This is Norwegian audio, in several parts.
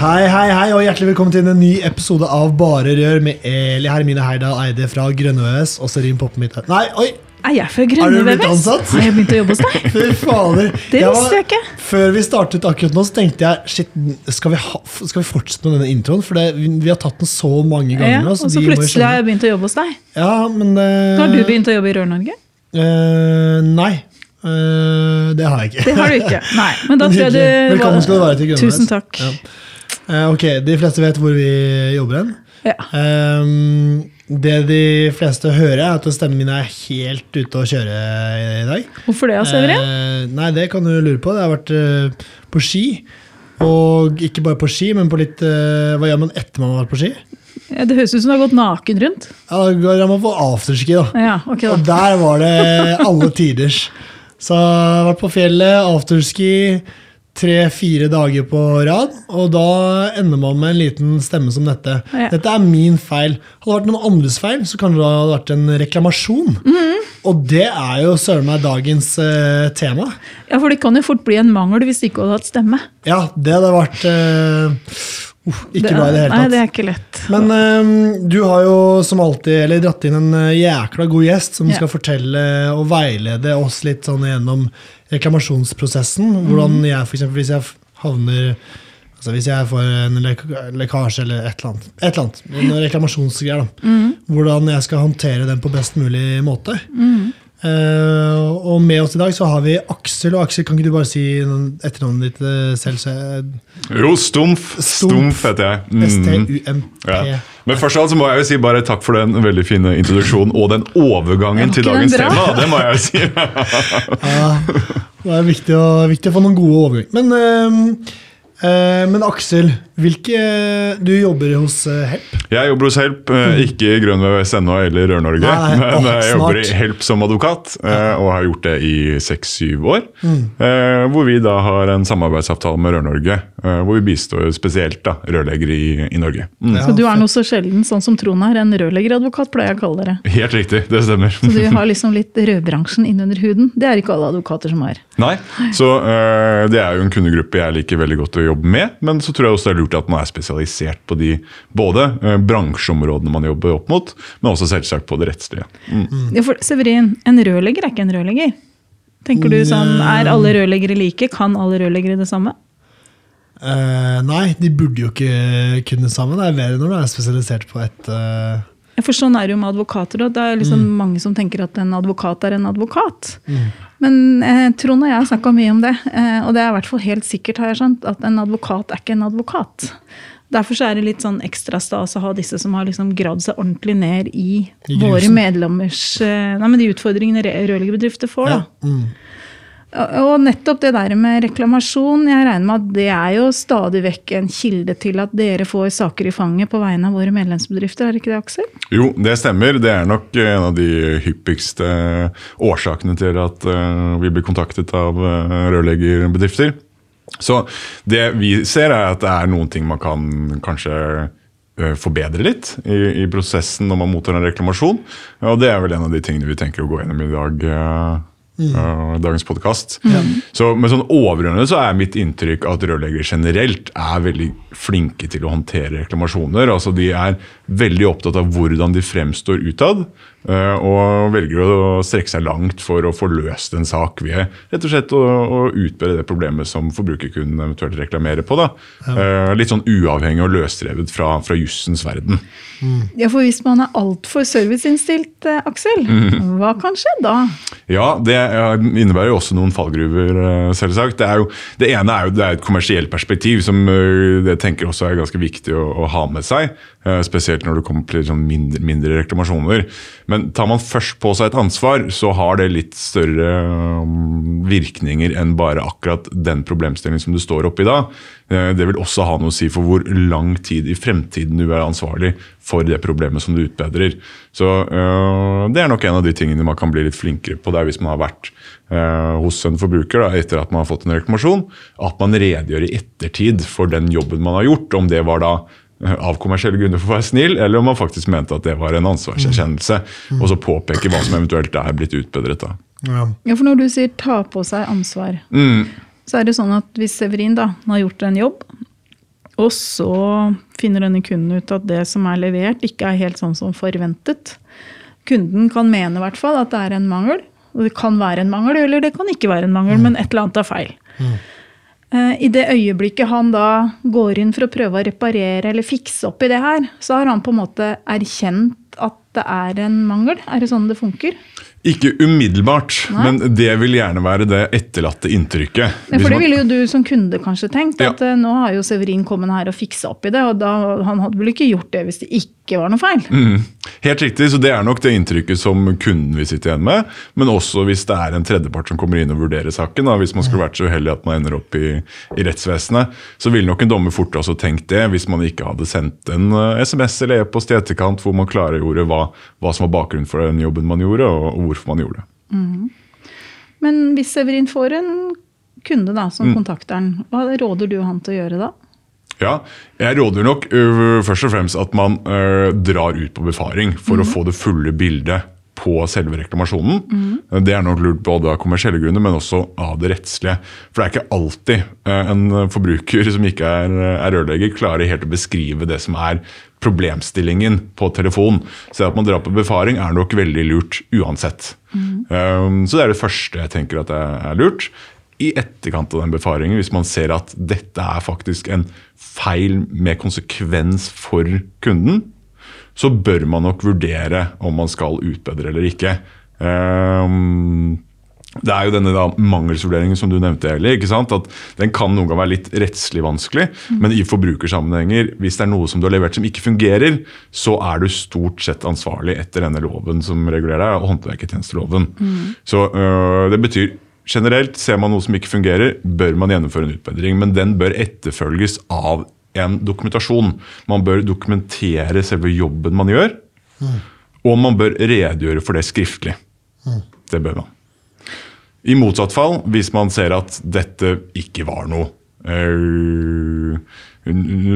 Hei, hei, hei, og hjertelig velkommen til en ny episode av Bare Rør med Eli Hermine Heidal Eide fra Grønne Øs, og Serin Poppen mitt. Nei, oi! Er jeg fra Har Grønne du blitt ansatt? Har jeg begynt å jobbe hos deg? Fy fader. Det visste jeg ikke. Før vi startet akkurat nå, så tenkte jeg shit, skal vi, ha, skal vi fortsette med denne introen? For det, vi, vi har tatt den så mange ganger Ja, nå. og så plutselig har jeg begynt å jobbe hos deg. Ja, men eh, Har du begynt å jobbe i Rør-Norge? Uh, nei. Uh, det har jeg ikke. Det har du ikke. Nei, men da tror jeg du Velkommen skal du være til Grønne Tusen takk. Ja. Eh, ok, De fleste vet hvor vi jobber hen. Ja. Um, det de fleste hører, er at stemmen min er helt ute å kjøre i dag. Hvorfor det, Severin? Eh, nei, det kan du lure på. Det har vært uh, på ski. Og ikke bare på ski, men på litt uh, Hva gjør man etter man har vært på ski? Ja, Det høres ut som du har gått naken rundt. Ja, Da går man på afterski, da. Ja, ok Og da. der var det alle tiders. Så jeg har vært på fjellet, afterski, tre-fire dager på rad. Og da ender man med en liten stemme som dette. Ja. Dette er min feil. Hadde det vært noen andres feil, så kan det ha vært en reklamasjon. Mhm. Og det er jo søren meg dagens eh, tema. Ja, For det kan jo fort bli en mangel hvis du ikke hadde hatt stemme. Ja, det hadde vært eh, Uh, ikke bra i det hele tatt. Nei, det er ikke lett. Men uh, du har jo som alltid eller dratt inn en øh, jækla god gjest som yeah. skal fortelle og veilede oss litt sånn gjennom reklamasjonsprosessen. Hvordan Mhm. jeg, for eksempel, hvis jeg havner Altså Hvis jeg får en lek lekkasje eller et eller annet, et eller annet en reklamasjonsgreier, da. mm. hvordan jeg skal håndtere den på best mulig måte. Eh, og med oss i dag så har vi Aksel. Og Aksel, kan ikke du bare si etternavnet ditt eh, selv? Så Jo. Stumf. Stumf heter jeg. Mm. STUMP. Ja. Men først og alt så må jeg jo si bare takk for den veldig fine introduksjonen og den overgangen Ja, til dagens den tema. Det må jeg jo si. Ja, det er viktig å, viktig å få noen gode overganger. Men, øh, men Aksel, hvilke Du jobber hos øh, Help? Jeg jobber hos Help, eh, ikke i Grønn VVS ennå eller Rør-Norge. Men åh, jeg jobber i. Help som advokat, eh, og har gjort det i seks-syv år. Mm. Eh, Hvor vi da har en samarbeidsavtale med Rør-Norge, eh, hvor vi bistår spesielt da, rørleggere i, i Norge. Mm. Ja, Så du er noe så sjelden sånn som Trond er, en rørleggeradvokat, pleier jeg å kalle dere. Helt riktig, det stemmer. Så du har liksom litt rødbransjen innunder huden. Det er ikke alle advokater som har. Nei, så eh, Det er jo en kundegruppe jeg liker veldig godt å jobbe med. Men så tror jeg også det er lurt at man er spesialisert på de både eh, bransjeområdene man jobber opp mot, men også selvsagt på det rettslige. Mm. Ja, for Severin, en rørlegger er ikke en rørlegger. Tenker du sånn, Er alle rørleggere like? Kan alle rørleggere det samme? Uh, nei, de burde jo ikke kunne det samme. Det er verre når du er spesialisert på et uh For sånn er det jo med advokater. Da. det er liksom mange som tenker at en advokat er en advokat. Men eh, Trond og jeg har snakka mye om det, eh, og det er i hvert fall helt sikkert har jeg skjønt, at en advokat er ikke en advokat. Derfor så er det litt sånn ekstra stas å ha disse som har liksom gravd seg ordentlig ned i, I våre medlemmers eh, Nei, men de utfordringene rørleggerbedrifter får. da. ja, mm. Og nettopp det der med reklamasjon, jeg regner med at det er jo stadig vekk en kilde til at dere får saker i fanget på vegne av våre medlemsbedrifter, er det ikke det, Aksel? Jo, det stemmer. Det er nok en av de hyppigste årsakene til at eh, vi blir kontaktet av eh, rørleggerbedrifter. Så det vi ser, er at det er noen ting man kan kanskje eh, forbedre litt i, i prosessen når man mottar en reklamasjon. Og det er vel en av de tingene vi tenker å gå gjennom i dag. Eh, eh, dagens podkast. Så med sånn overordnet så er mitt inntrykk at rørleggere generelt er veldig flinke til å håndtere reklamasjoner. Altså De er veldig opptatt av hvordan de fremstår utad, uh, og velger å strekke seg langt for å få løst en sak ved rett og slett å, å utbedre det problemet som forbrukerkunden eventuelt reklamerer på. da. Uh, Litt sånn uavhengig og løsrevet fra, fra jussens verden. Ja, for hvis man er altfor serviceinnstilt, Aksel, Aksel, hva kan skje da? Ja, det innebærer jo også noen fallgruver, eh, selvsagt. Det, er jo, det ene er jo det er et kommersielt perspektiv, som eh, jeg tenker også er ganske viktig å, å ha med seg. eh, Spesielt når det kommer til sånn mindre, mindre reklamasjoner. Men tar man først på seg et ansvar, så har det litt større virkninger enn bare akkurat den problemstillingen som du står oppe i da. Eh, Det vil også ha noe å si for hvor lang tid i fremtiden du er ansvarlig for det problemet som du utbedrer. Så øh, Det er nok en av de tingene man kan bli litt flinkere på. det er Hvis man har vært øh, hos en forbruker da, etter at man har fått en reklamasjon, at man redegjør i ettertid for den jobben man har gjort. Om det var da av kommersielle grunner for å være snill, eller om man faktisk mente at det var en ansvarserkjennelse. Og så påpeke hva som eventuelt er blitt utbedret. da. Ja. Ja, for når du sier ta på seg ansvar, så er det sånn at hvis Severin da har gjort en jobb, og så finner denne kunden ut at det som er levert, ikke er helt sånn som forventet. Kunden kan mene i hvert fall at det er en mangel. Og det kan være en mangel, eller det kan ikke være en mangel, men et eller annet er feil. Mm. I det øyeblikket han da går inn for å prøve å reparere eller fikse opp i det her, så har han på en måte erkjent at det er en mangel. Er det sånn det funker? Ikke umiddelbart, Nei. men det vil gjerne være det etterlatte inntrykket. For det ville jo du som kunde kanskje tenkt. At eh, nå har jo Severin kommet her og fiksa opp i det, og da, han hadde vel ikke gjort det hvis det ikke var noe feil? Mm. Helt riktig, så det er nok det inntrykket som kunden vil sitte igjen med. Men også hvis det er en tredjepart som kommer inn og vurderer saken. Da, hvis man skulle vært så uheldig at man ender opp i, i rettsvesenet, så ville nok en dommer fort også tenkt det, hvis man ikke hadde sendt en eh, SMS eller e-post i etterkant hvor man klargjorde hva, hva som var bakgrunnen for den jobben man gjorde, og hvorfor man gjorde det. Men hvis Severin får en kunde da, Mm. som kontakter han, hva råder du han til å gjøre da? Ja, jeg råder nok uh, først og fremst at man uh, drar ut på befaring for å få det fulle bildet på selve reklamasjonen. Det er nok lurt både av kommersielle grunner, men også av det rettslige. For det er ikke alltid en forbruker som ikke er, er rørlegger, klarer helt å beskrive det som er problemstillingen på telefon. Så at man drar på befaring er nok veldig lurt uansett. Um, så det er det første jeg tenker at er lurt i etterkant av den befaringen, hvis man ser at dette er faktisk en feil med konsekvens for kunden, så bør man nok vurdere om man skal utbedre eller ikke. Ehm, det er jo denne da, mangelsvurderingen som du nevnte, Eli, at Den kan noen ganger være litt rettslig vanskelig, men i forbrukersammenhenger, hvis det er noe som du har levert som ikke fungerer, så er du stort sett ansvarlig etter denne loven som regulerer deg, håndverkertjenesteloven. Så øh, det betyr Generelt, ser man noe som ikke fungerer, bør man gjennomføre en utbedring. Men den bør etterfølges av en dokumentasjon. Man bør dokumentere selve jobben man gjør, og man bør redegjøre for det skriftlig. Det bør man. I motsatt fall, hvis man ser at dette ikke var noe øh,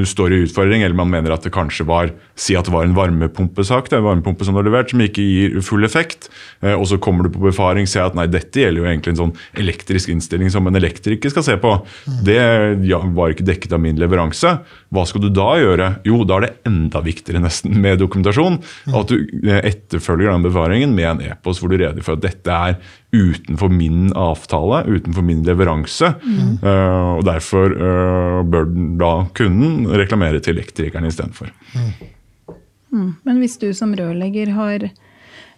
står i utfordring, eller man mener at det kanskje var Si at det var en varmepumpesak, det er en varmepumpe som du har levert, som ikke gir full effekt. eh, Og så kommer du på befaring og ser at nei, dette gjelder jo egentlig en sånn elektrisk innstilling som en elektriker skal se på. Det ja, var ikke dekket av min leveranse. Hva skal du da gjøre? Jo, da er det enda viktigere nesten med dokumentasjon. At du eh, etterfølger den befaringen med en e-post hvor du redegjør for at dette er utenfor min avtale, utenfor min leveranse. Eh, og derfor bør den da kunden reklamere til elektrikeren istedenfor. Men hvis du som rørlegger har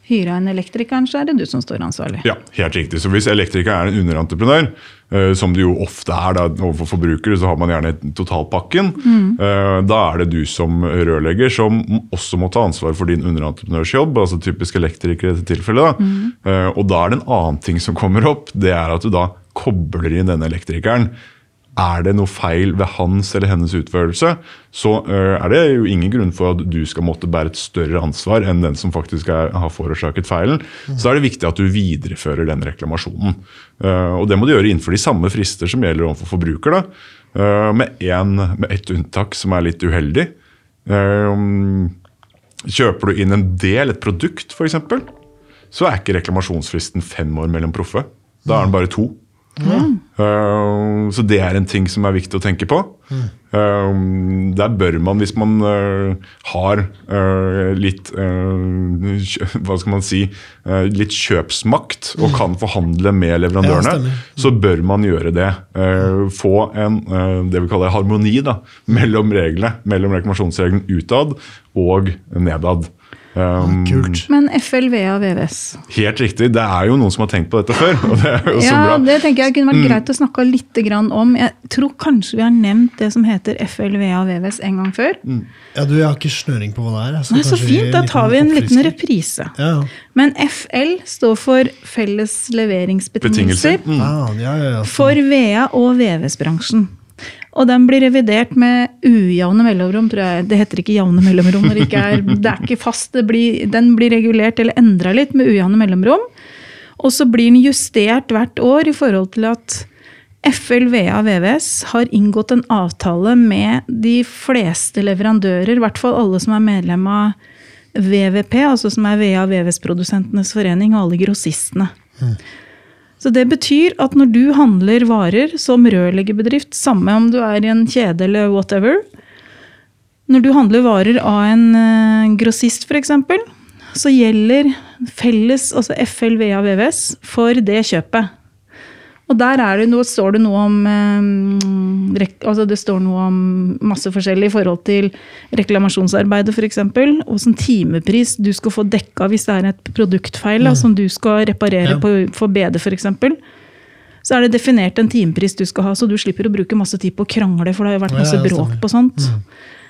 hyra en elektriker, så er det du som står ansvarlig. Ja, helt riktig. Så hvis elektriker er en underentreprenør, eh, som det jo ofte er da, overfor forbrukere, så har man gjerne totalpakken. Mm. da er det du som rørlegger som også må ta ansvar for din underentreprenørsjobb, altså typisk elektriker i dette tilfellet. Da. Mm. og da er det en annen ting som kommer opp, det er at du da kobler inn denne elektrikeren. Er det noe feil ved hans eller hennes utførelse, så øh, er det jo ingen grunn for at du skal måtte bære et større ansvar enn den som faktisk er, har forårsaket feilen. Så er det viktig at du viderefører den reklamasjonen. Eh, og det må du gjøre innenfor de samme frister som gjelder overfor forbruker. Da. Eh, med, en, med ett unntak som er litt uheldig. Eh, kjøper du inn en del, et produkt f.eks., så er ikke reklamasjonsfristen fem år mellom proffe. Da er den bare to. Uh, så det er en ting som er viktig å tenke på. Uh, der bør man, hvis man uh, har litt Hva skal man si litt kjøpsmakt og kan forhandle med leverandørene, stemmer. så bør man gjøre det. Få en det vi kaller harmoni da, mellom reglene, mellom reklamasjonsregelen utad og nedad. Um, Kult. Men FLVA VVS Helt riktig. Det er jo noen som har tenkt på dette før. og det er jo så Ja, bra. Mm. det tenker jeg kunne vært greit å snakke litt grann om. Jeg tror kanskje vi har nevnt det som heter FLVA VVS en gang før. Ja, du, jeg har ikke snøring på hva det er. Nei, Så fint, da tar vi en liten reprise. Ja, Men FL står for Felles leveringsbetingelser Mm. ah, ja, ja, ja. for VA- og VVS-bransjen. Og den blir revidert med ujevne mellomrom, tror jeg. Det heter ikke jevne mellomrom når det ikke er Det er ikke fast. Det blir, den blir regulert eller endra litt med ujevne mellomrom. Og så blir den justert hvert år i forhold til at FLVA VVS har inngått en avtale med de fleste leverandører, i hvert fall alle som er medlem av VVP, altså som er VA VVS-produsentenes forening, og alle grossistene. Så det betyr at når du handler varer som rørleggerbedrift, samme om du er i en kjede eller whatever Når du handler varer av en eh, grossist f.eks., så gjelder felles, altså FLVA VVS, for det kjøpet. Og der er det noe, står det noe om eh, altså Det står noe om masse forskjellig i forhold til reklamasjonsarbeidet f.eks. Åssen timepris du skal få dekka hvis det er et produktfeil da, som du skal reparere Ja. på, for BD f.eks. Så er det definert en timepris du skal ha, så du slipper å bruke masse tid på å krangle, for det har jo vært masse ja, bråk på sånt.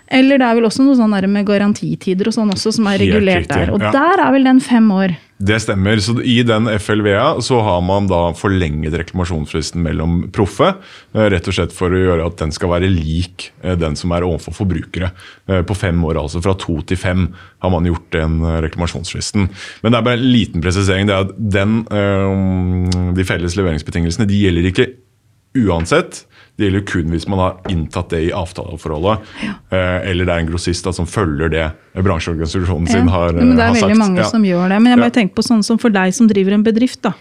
Eller det er vel også noe sånn der med garantitider og sånn også, som er regulert der. Og ja. der er vel den fem år. Det stemmer. så I den FLVA så har man da forlenget reklamasjonsfristen mellom proffe. eh, Rett og slett for å gjøre at den skal være lik eh, den som er overfor forbrukere. Eh, På fem år, altså. Fra to til fem har man gjort den reklamasjonsfristen. Men det er bare en liten presisering. det er at den, De felles leveringsbetingelsene de gjelder ikke uansett. Det gjelder kun hvis man har inntatt det i avtaleforholdet. eh, Eller det er en grossist da, som følger det bransjeorganisasjonen sin har, sagt. men det eh, er har veldig mange Ja. som gjør det. Men jeg bare Ja. tenker på sånn som for deg som driver en bedrift. da.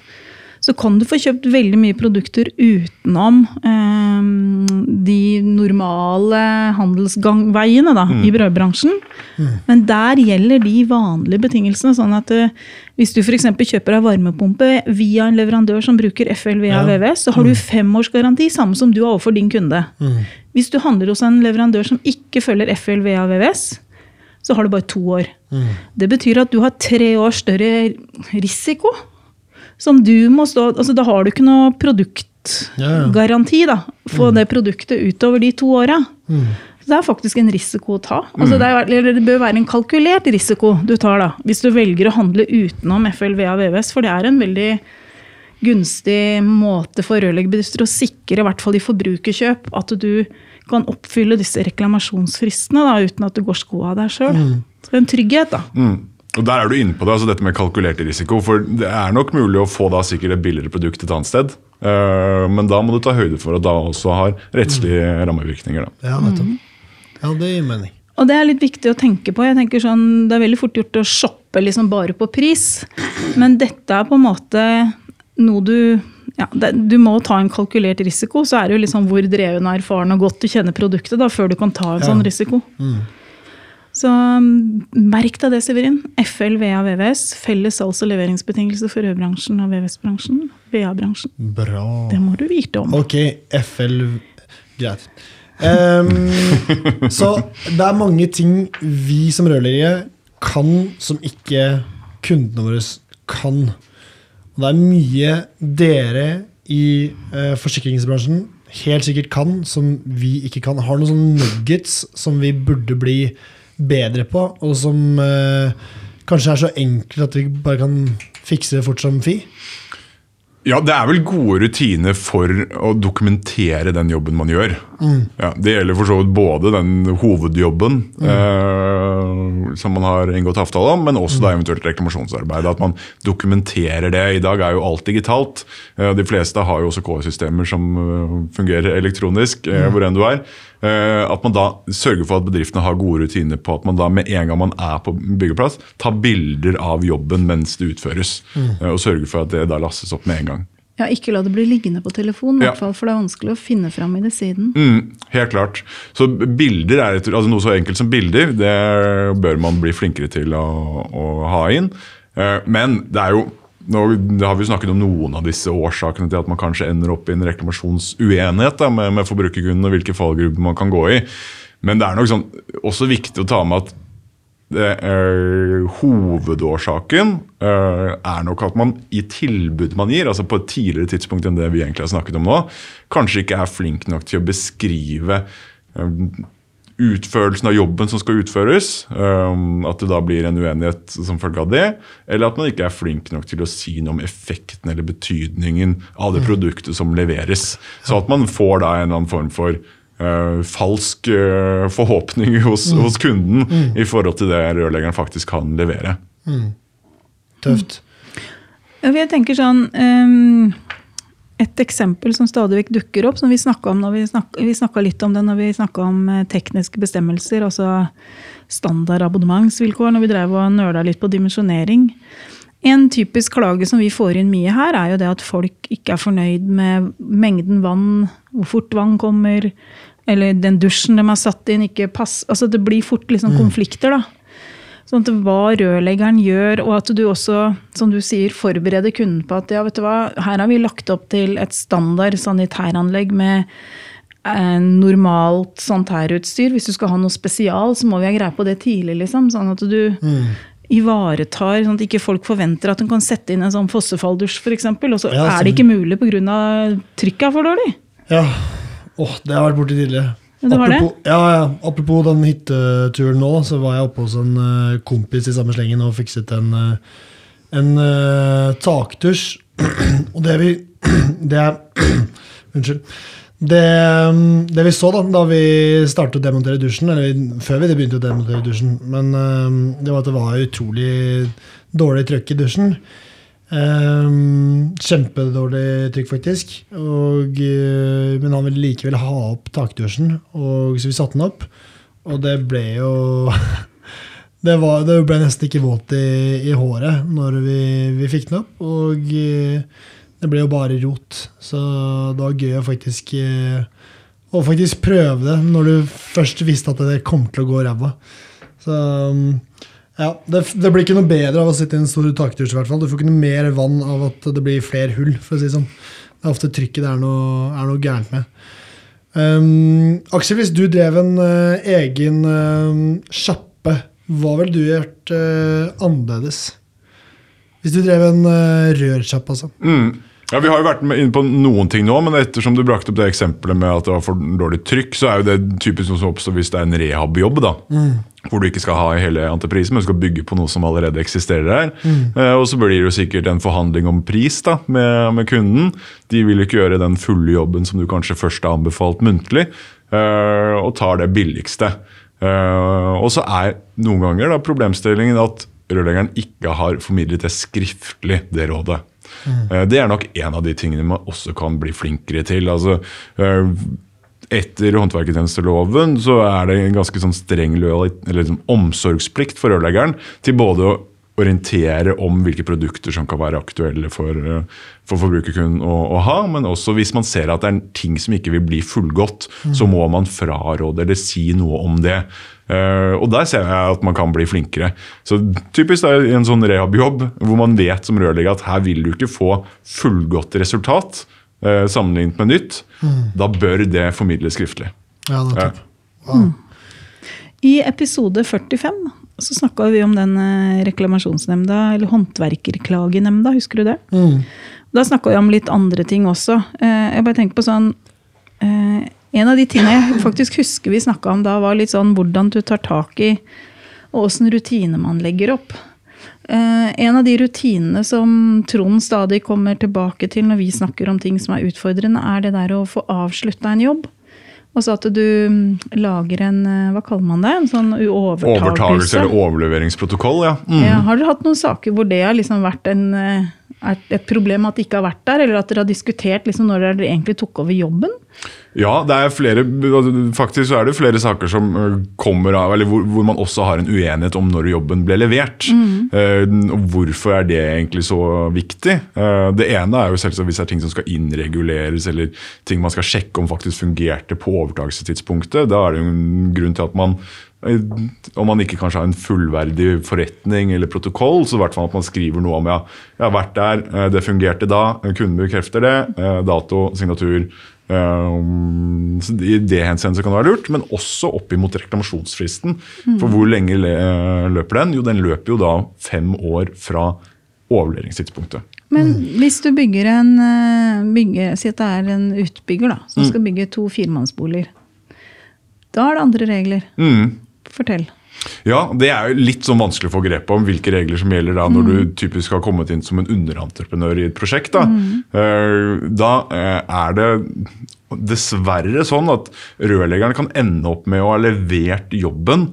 Så kan du få kjøpt veldig mye produkter utenom eh, de normale handelsgangveiene da, Mm. i brødbransjen. Men der gjelder de vanlige betingelsene. sånn at eh, Hvis du f.eks. kjøper ei varmepumpe via en leverandør som bruker FLVA Ja. VVS, så har du femårsgaranti, samme som du har overfor din kunde. Hvis du handler hos en leverandør som ikke følger FLVA VVS, så har du bare to år. Det betyr at du har tre år større risiko. Som du må stå Altså, da har du ikke noe produktgaranti da, for det produktet utover de to åra. Så det er faktisk en risiko å ta. Altså, det, er, eller det bør være en kalkulert risiko du tar da, hvis du velger å handle utenom FLVA VVS, for det er en veldig gunstig måte for rørleggerbedrifter å sikre, i hvert fall i forbrukerkjøp, at du kan oppfylle disse reklamasjonsfristene da, uten at du går skoa av deg sjøl. Så det er en trygghet, da. Mm. Og Der er du inne på det, altså dette med kalkulert risiko. For det er nok mulig å få da sikkert et billigere produkt et annet sted. Eh, men da må du ta høyde for at da også har rettslige rammevirkninger. Da. Ja, nettopp. Ja, det gir mening. Og det er litt viktig å tenke på. Jeg tenker sånn, Det er veldig fort gjort å shoppe liksom bare på pris. Men dette er på en måte noe du ja, det, Du må ta en kalkulert risiko. Så er det jo liksom hvor dreven og erfaren og godt du kjenner produktet da, før du kan ta en sånn risiko. Så um, merk deg det, Severin. FLVA VVS. Felles salgs- og leveringsbetingelser for rødbransjen og VVS-bransjen. VA-bransjen. Bra. Det må du vite om. Ok, FL Greit. Um, så det er mange ting vi som rørleggere kan som ikke kundene våre kan. Og det er mye dere i uh, forsikringsbransjen helt sikkert kan, som vi ikke kan. Har noen sånne nuggets som vi burde bli bedre på, og som eh, kanskje er så enkelt at vi bare kan fikse det fort som fi? Ja, Det er vel gode rutiner for å dokumentere den jobben man gjør. Ja, det gjelder for så vidt både den hovedjobben eh, som man har inngått avtale om, men også da eventuelt reklamasjonsarbeidet. At man dokumenterer det. I dag er jo alt digitalt. Eh, de fleste har jo også KS-systemer som eh, fungerer elektronisk eh, hvor enn du er. Eh, at man da sørger for at bedriftene har gode rutiner på at man da med en gang man er på byggeplass, tar bilder av jobben mens det utføres. Mm. Og sørger for at det da lastes opp med en gang. Ja, Ikke la det bli liggende på telefonen, i Ja. hvert fall, for det er vanskelig å finne fram i det siden. Mm, helt klart. Så bilder er et, altså Noe så enkelt som bilder det bør man bli flinkere til å, å ha inn. Eh, Men det er jo nå har vi snakket om noen av disse årsakene til at man kanskje ender opp i en reklamasjonsuenighet da, med, med forbrukerkundene, hvilke fallgrupper man kan gå i. Men det er nok sånn, også viktig å ta med at eh, hovedårsaken eh, er nok at man i tilbud man gir, altså på et tidligere tidspunkt enn det vi egentlig har snakket om nå, kanskje ikke er flink nok til å beskrive eh, utførelsen av jobben som skal utføres. Um, at det da blir en uenighet som følge av det. Eller at man ikke er flink nok til å si noe om effekten eller betydningen av det produktet som leveres. Så at man får da en eller annen form for uh, falsk uh, forhåpning hos, mm. hos kunden mm. i forhold til det rørleggeren faktisk kan levere. Mm. Tøft. Jeg tenker sånn um et eksempel som stadig vekk dukker opp, som vi snakka om vi snakka, vi litt om det når vi snakka om eh, tekniske bestemmelser, altså standard abonnementsvilkår, når vi drev og nøla litt på dimensjonering. En typisk klage som vi får inn mye her, er jo det at folk ikke er fornøyd med mengden vann, hvor fort vann kommer, eller den dusjen de har satt inn, ikke pass, Altså det blir fort liksom konflikter, da. Sånn at hva rørleggeren gjør, og at du også, som du sier, forbereder kunden på at ja, vet du hva, her har vi lagt opp til et standard sanitæranlegg med eh, normalt sanitærutstyr. Hvis du skal ha noe spesial, så må vi ha greie på det tidlig, liksom. Sånn at du mm. ivaretar, sånn at ikke folk forventer at de kan sette inn en sånn fossefalldusj, f.eks. Og så ja, er det ikke mulig pga. trykket er for dårlig. Ja. Åh, det har vært borti tidligere. Apropos? Ja, ja, apropos den hytteturen nå, så var jeg oppe hos en uh, kompis i samme slengen og fikset en, uh, en uh, takdusj. og det vi Det Unnskyld. Det, um, det, vi så da da vi startet å demontere dusjen, eller før vi begynte å demontere dusjen, men det var at det var utrolig dårlig trøkk i dusjen. Um, kjempedårlig trykk, faktisk. Og, uh, men han ville likevel ha opp takdusjen, og, så vi satte den opp. Og det ble jo det, var, det, ble nesten ikke våt i, i håret når vi, vi, fikk den opp. Og uh, det ble jo bare rot. Så det var gøy å faktisk, uh, å faktisk prøve det når du først visste at det kom til å gå ræva. Så um, ja, det, det, blir ikke noe bedre av å sitte i en stor fall. Du får ikke noe mer vann av at det blir flere hull. for å si sånn. Det er ofte trykket det er noe, er noe gærent med. Um, Aksel, hvis du drev en uh, egen uh, hva ville du gjort uh, annerledes? Hvis du drev en uh, rørsjappe, altså. Mm. Ja, Vi har jo vært inne på noen ting nå, men ettersom du brakte opp det eksempelet med at det var for dårlig trykk, så er jo det typisk noe som oppstår hvis det er en rehabjobb. da. Mm. Hvor du ikke skal ha hele entreprisen, men du skal bygge på noe som allerede eksisterer der. Mm. Eh, og så blir det jo sikkert en forhandling om pris da, med, med, kunden. De vil ikke gjøre den fulle jobben som du kanskje først har anbefalt muntlig, eh, og tar det billigste. Eh, og så er noen ganger da problemstillingen at rørleggeren ikke har formidlet det skriftlig, det rådet. Mm. Det er nok en av de tingene man også kan bli flinkere til. altså eh, etter håndverkertjenesteloven så er det en ganske sånn streng liksom omsorgsplikt for rørleggeren til både å orientere om hvilke produkter som kan være aktuelle for, eh, for forbrukerkunden å, å, ha. Men også hvis man ser at det er ting som ikke vil bli fullgodt, mm. så må man fraråde eller si noe om det. Uh, og der ser jeg at man kan bli flinkere. Så typisk det er en sånn rehab-jobb hvor man vet som rørlegger at her vil du ikke få fullgodt resultat uh, sammenlignet med nytt, mm. da bør det formidles skriftlig. Ja, det er wow. mm. I episode 45 så snakka vi om den eh, reklamasjonsnemnda, eller håndverkerklagenemnda, husker du det? Mm. Da snakka vi om litt andre ting også. Jeg bare tenker på sånn en av de tingene jeg faktisk husker vi snakka om da, var litt sånn hvordan du tar tak i og åssen rutine man legger opp. Eh, en av de rutinene som Trond stadig kommer tilbake til når vi snakker om ting som er utfordrende, er det der å få avslutta en jobb. Og så at du mm, lager en eh, hva kaller man det, en sånn overtakelse. Overtakelse eller overleveringsprotokoll, ja. Mm. ja. Har dere hatt noen saker hvor det har liksom vært en, eh, et problem at det ikke har vært der, eller at dere har diskutert liksom når dere egentlig tok over jobben? Ja, det er flere, altså, faktisk så er det flere saker som øh, kommer av, eller hvor, hvor man også har en uenighet om når jobben ble levert. Mm. Uh, Hvorfor er det egentlig så viktig? Uh, det ene er jo selvsagt hvis det er ting som skal innreguleres, eller ting man skal sjekke om faktisk fungerte på overtakelsestidspunktet. Da er det jo en grunn til at man om man ikke kanskje har en fullverdig forretning eller protokoll, så i hvert fall at man skriver noe om ja, jeg har vært der, det fungerte da, kunden bekrefter det, dato, signatur, I det henseende kan det være lurt, men også opp imot reklamasjonsfristen. For hvor lenge løper den? Jo, den løper jo da fem år fra overleveringstidspunktet. Men hvis du bygger en eh, bygge, Si at det er en utbygger da, som skal bygge to firemannsboliger. Da er det andre regler. Mm. Fortell. Ja, Det er jo litt sånn vanskelig å få grep om hvilke regler som gjelder da når du typisk har kommet inn som en underentreprenør i et prosjekt. Da, mm. da eh, er det dessverre sånn at rørleggeren kan ende opp med å ha levert jobben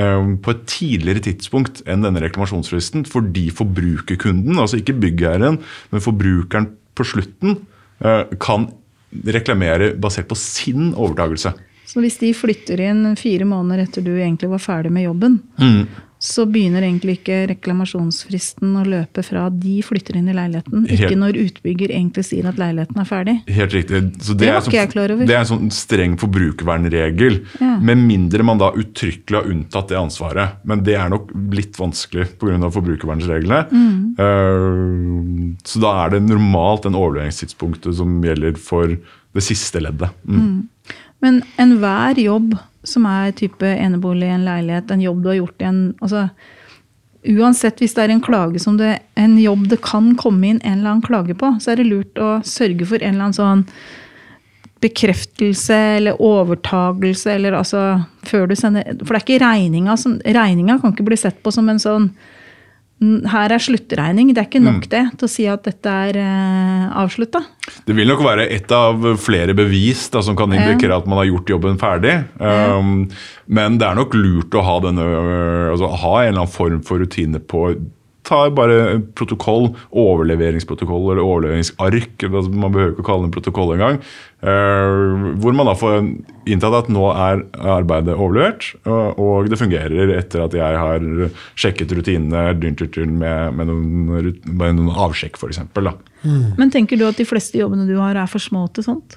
eh, på et tidligere tidspunkt enn denne reklamasjonsfristen fordi forbrukerkunden, altså ikke byggherren, men forbrukeren på slutten, eh, kan reklamere basert på sin overtakelse. Så hvis de flytter inn fire måneder etter du egentlig var ferdig med jobben, så begynner egentlig ikke reklamasjonsfristen å løpe fra de flytter inn i leiligheten, ikke Helt- når utbygger egentlig sier at leiligheten er ferdig. Helt riktig. Så Det var er sånn- ikke jeg klar over. Det er en sånn streng forbrukervernregel. Ja. Med mindre man da uttrykkelig har unntatt det ansvaret. Men det er nok litt vanskelig pga. forbrukervernreglene. Mm. Uh, så da er det normalt den overleveringstidspunktet som gjelder for det siste leddet. Mm. Men enhver jobb som er type enebolig, en leilighet, en jobb du har gjort i en altså, Uansett hvis det er en klage som det, en jobb det kan komme inn en eller annen klage på, så er det lurt å sørge for en eller annen sånn bekreftelse eller overtagelse eller altså før du sender For det er ikke regninga som Regninga kan ikke bli sett på som en sånn "N- her er sluttregning. Det er ikke nok det til å si at dette er eh, avslutta. Det vil nok være et av flere bevis da, som kan indikere at man har gjort jobben ferdig. Um, men det er nok lurt å ha, denne, altså, ha en eller annen form for rutine på Ta bare protokoll, overleveringsprotokoll eller overleveringsark. Man behøver ikke å kalle det en protokoll engang. Uh, hvor man da får inntatt at nå er arbeidet overlevert, og, og det fungerer etter at jeg har sjekket rutinene dyn, dyn, dyn, med, med, noen, med noen avsjekk, f.eks. Men tenker du at de fleste jobbene du har, er for små til sånt?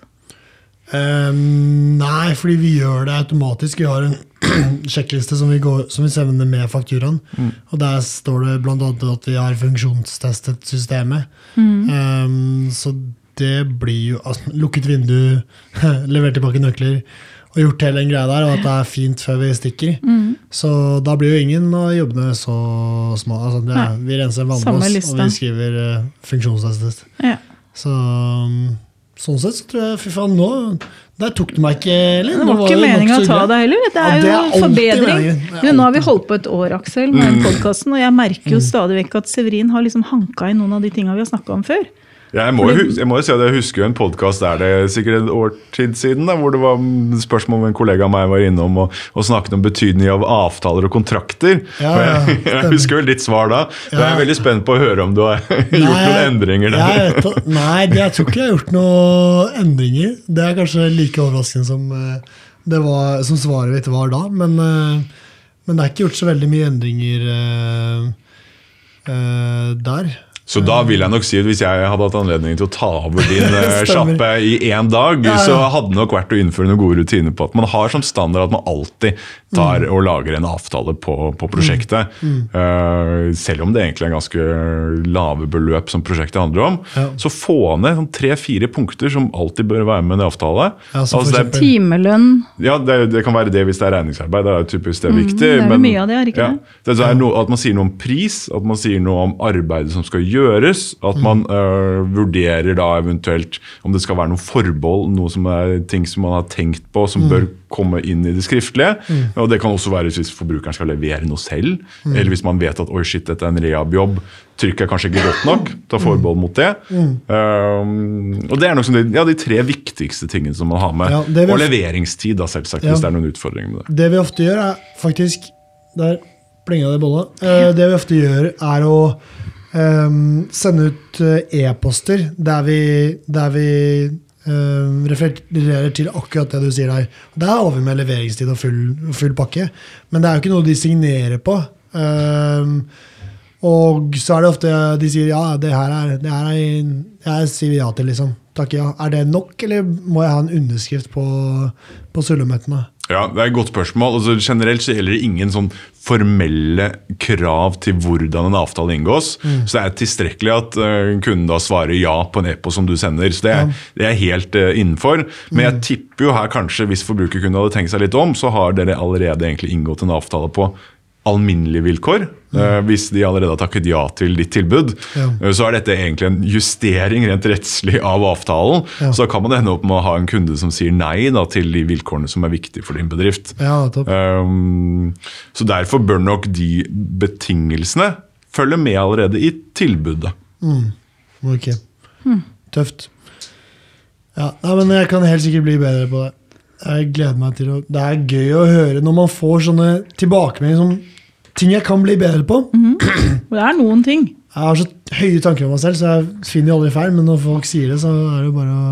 Ehm, nei, fordi vi gjør det automatisk. Vi har en sjekkliste som vi, går, som vi sender med fakturaen. Og der står det bl.a. at vi har funksjonstestet systemet. Ehm, så det blir jo altså, Lukket vindu, levert tilbake nøkler og gjort hele den greia der, og at det er fint før vi stikker. Så da blir jo ingen av jobbene så små. Altså, det er, vi renser en Samme og vi skriver uh, funksjonstestet. Ja. Så um, sånn sett så tror jeg Fy faen, nå Der tok du meg ikke, Elin. Det var ikke meninga å ta deg heller. Det er Ja, det er jo forbedring. Men Du, nå har vi holdt på et år, Aksel, med mm. podkasten, og jeg merker jo stadig vekk at Severin har liksom hanka i noen av de tinga vi har snakka om før. Jeg må, jo jeg må jo si at jeg husker en podkast der det er sikkert et år siden, da, hvor det var spørsmål om en kollega av meg var innom og, og snakket om betydning av avtaler og kontrakter. Ja, og ja, jeg, jeg husker vel ditt svar da. Jeg er veldig spent på å høre om du har gjort noen endringer der. Jeg nei, jeg tror ikke jeg har gjort noen endringer. Det er kanskje like overraskende som, eh, det var, som svaret mitt var da. Men, eh, men det er ikke gjort så veldig mye endringer uh, uh, der. Så da vil jeg nok si at hvis jeg hadde hatt anledning til å ta over din eh, sjappe i én dag, Ja, ja. så hadde det nok vært å innføre noen gode rutiner på at man har som standard at man alltid tar Mm. og lager en avtale på, på prosjektet. Eh, selv om det egentlig er ganske lave beløp som prosjektet handler om. Ja. Så få ned sånn tre-fire punkter som alltid bør være med i en avtale. Ja, Altså, er- eksempel- Timelønn. ja, det, det kan være det hvis det er regningsarbeid. Det er typisk det er viktig. det er men- mye av det, er ikke ja, det? det er no, At man sier noe om pris, at man sier noe om arbeidet som skal gjøres. At man øh, vurderer da eventuelt om det skal være noen forbehold, noe som er ting som man har tenkt på som bør komme inn i det skriftlige. Og Det kan også være hvis forbrukeren skal levere noe selv, eller hvis man vet at oi shit, dette er en rehab-jobb. Trykket er kanskje ikke godt nok. Ta forbehold mot det. Um, og Det er nok som de, ja, de tre viktigste tingene som man har med. Ja, og leveringstid, da, selvsagt, Ja. hvis det er noen utfordringer med det. Det vi ofte gjør, er faktisk Der plinga det bolla. Eh, det vi ofte gjør, er å ehm, sende ut eh, e-poster der vi, der vi um, refererer til akkurat det du sier der. Det er over med leveringstid og full, full pakke, men det er jo ikke noe de signerer på. Um, og så er det ofte de sier ja, det her er, det her er Jeg sier ja til, liksom. Takk, ja. Er det nok, eller må jeg ha en underskrift på, på? Ja, Det er et godt spørsmål. Altså, generelt så gjelder det ingen sånn formelle krav til hvordan en avtale inngås. Så det er tilstrekkelig at uh, kunden da svarer ja på en e-post som du sender. Så det er, det er helt uh, innenfor. Men jeg tipper jo her kanskje, hvis forbrukerkunden hadde tenkt seg litt om, så har dere allerede egentlig inngått en avtale på alminnelige vilkår. Eh, hvis de allerede har takket ja til ditt tilbud, Ja. eh, så er dette egentlig en justering rent rettslig av avtalen. Ja. Så da kan man ende opp med å ha en kunde som sier nei da, til de vilkårene som er viktige for din bedrift. Ja. Um, så derfor bør nok de betingelsene følge med allerede i tilbudet. Ok. Tøft. Ja, nei, men jeg kan helt sikkert bli bedre på det. Jeg gleder meg til å Det er gøy å høre når man får sånne tilbakemeldinger som ting jeg kan bli bedre på. Og det er noen ting. Jeg har så høye tanker om meg selv, så jeg finner jo aldri feil. Men når folk sier det, så er det bare å